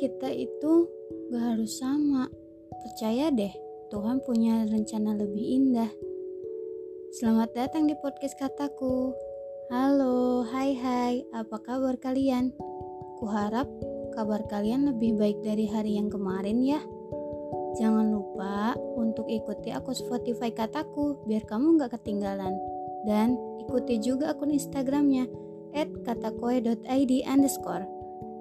kita itu gak harus sama. Percaya deh, Tuhan punya rencana lebih indah. Selamat datang di podcast kataku. Halo, hai hai, apa kabar kalian? Kuharap kabar kalian lebih baik dari hari yang kemarin ya. Jangan lupa untuk ikuti akun Spotify kataku biar kamu gak ketinggalan. Dan ikuti juga akun Instagramnya at katakoe.id underscore.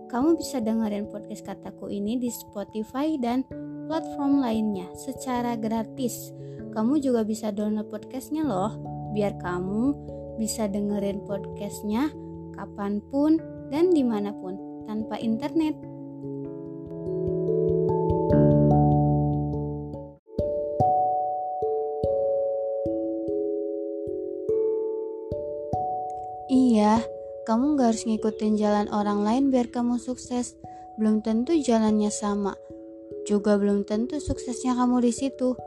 Kamu bisa dengerin podcast kataku ini di Spotify dan platform lainnya secara gratis. Kamu juga bisa download podcastnya loh, biar kamu bisa dengerin podcastnya kapan pun dan di mana pun tanpa internet. Iya, kamu gak harus ngikutin jalan orang lain biar kamu sukses. Belum tentu jalannya sama. Juga belum tentu suksesnya kamu di situ.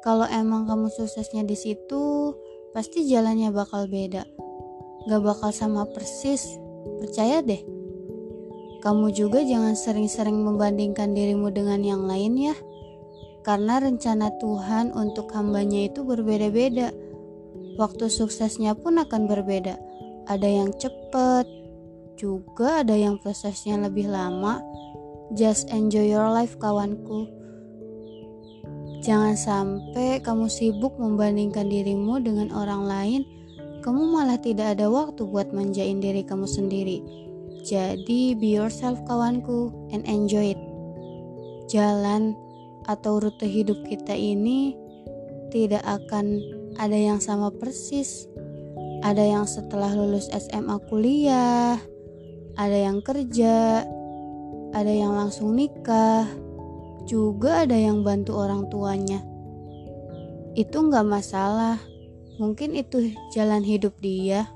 Kalau emang kamu suksesnya di situ, pasti jalannya bakal beda. Gak bakal sama persis. Percaya deh. Kamu juga jangan sering-sering membandingkan dirimu dengan yang lain ya. Karena rencana Tuhan untuk hambanya itu berbeda-beda. Waktu suksesnya pun akan berbeda ada yang cepet, juga ada yang prosesnya lebih lama. Just enjoy your life, kawanku. Jangan sampai kamu sibuk membandingkan dirimu dengan orang lain, kamu malah tidak ada waktu buat manjain diri kamu sendiri. Jadi, be yourself, kawanku, and enjoy it. Jalan atau rute hidup kita ini tidak akan ada yang sama persis ada yang setelah lulus SMA kuliah, ada yang kerja, ada yang langsung nikah, juga ada yang bantu orang tuanya. Itu nggak masalah, mungkin itu jalan hidup dia.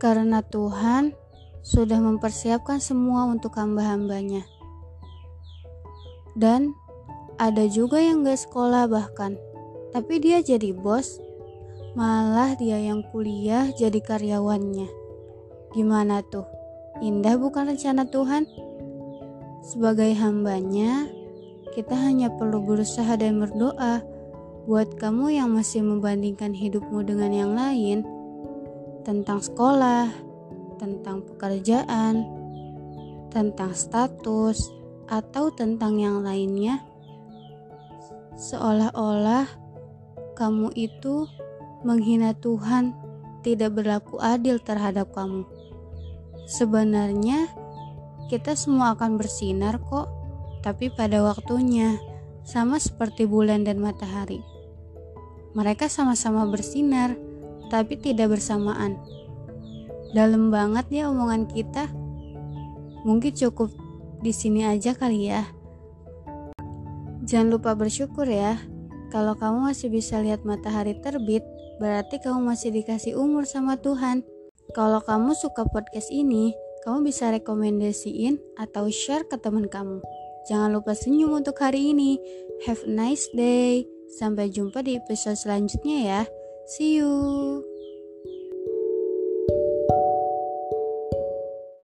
Karena Tuhan sudah mempersiapkan semua untuk hamba-hambanya. Dan ada juga yang gak sekolah bahkan, tapi dia jadi bos Malah dia yang kuliah jadi karyawannya. Gimana tuh? Indah bukan rencana Tuhan? Sebagai hambanya, kita hanya perlu berusaha dan berdoa buat kamu yang masih membandingkan hidupmu dengan yang lain tentang sekolah, tentang pekerjaan, tentang status, atau tentang yang lainnya. Seolah-olah kamu itu menghina Tuhan tidak berlaku adil terhadap kamu. Sebenarnya, kita semua akan bersinar kok, tapi pada waktunya, sama seperti bulan dan matahari. Mereka sama-sama bersinar, tapi tidak bersamaan. Dalam banget ya omongan kita. Mungkin cukup di sini aja kali ya. Jangan lupa bersyukur ya. Kalau kamu masih bisa lihat matahari terbit, berarti kamu masih dikasih umur sama Tuhan. Kalau kamu suka podcast ini, kamu bisa rekomendasiin atau share ke teman kamu. Jangan lupa senyum untuk hari ini. Have a nice day. Sampai jumpa di episode selanjutnya ya. See you.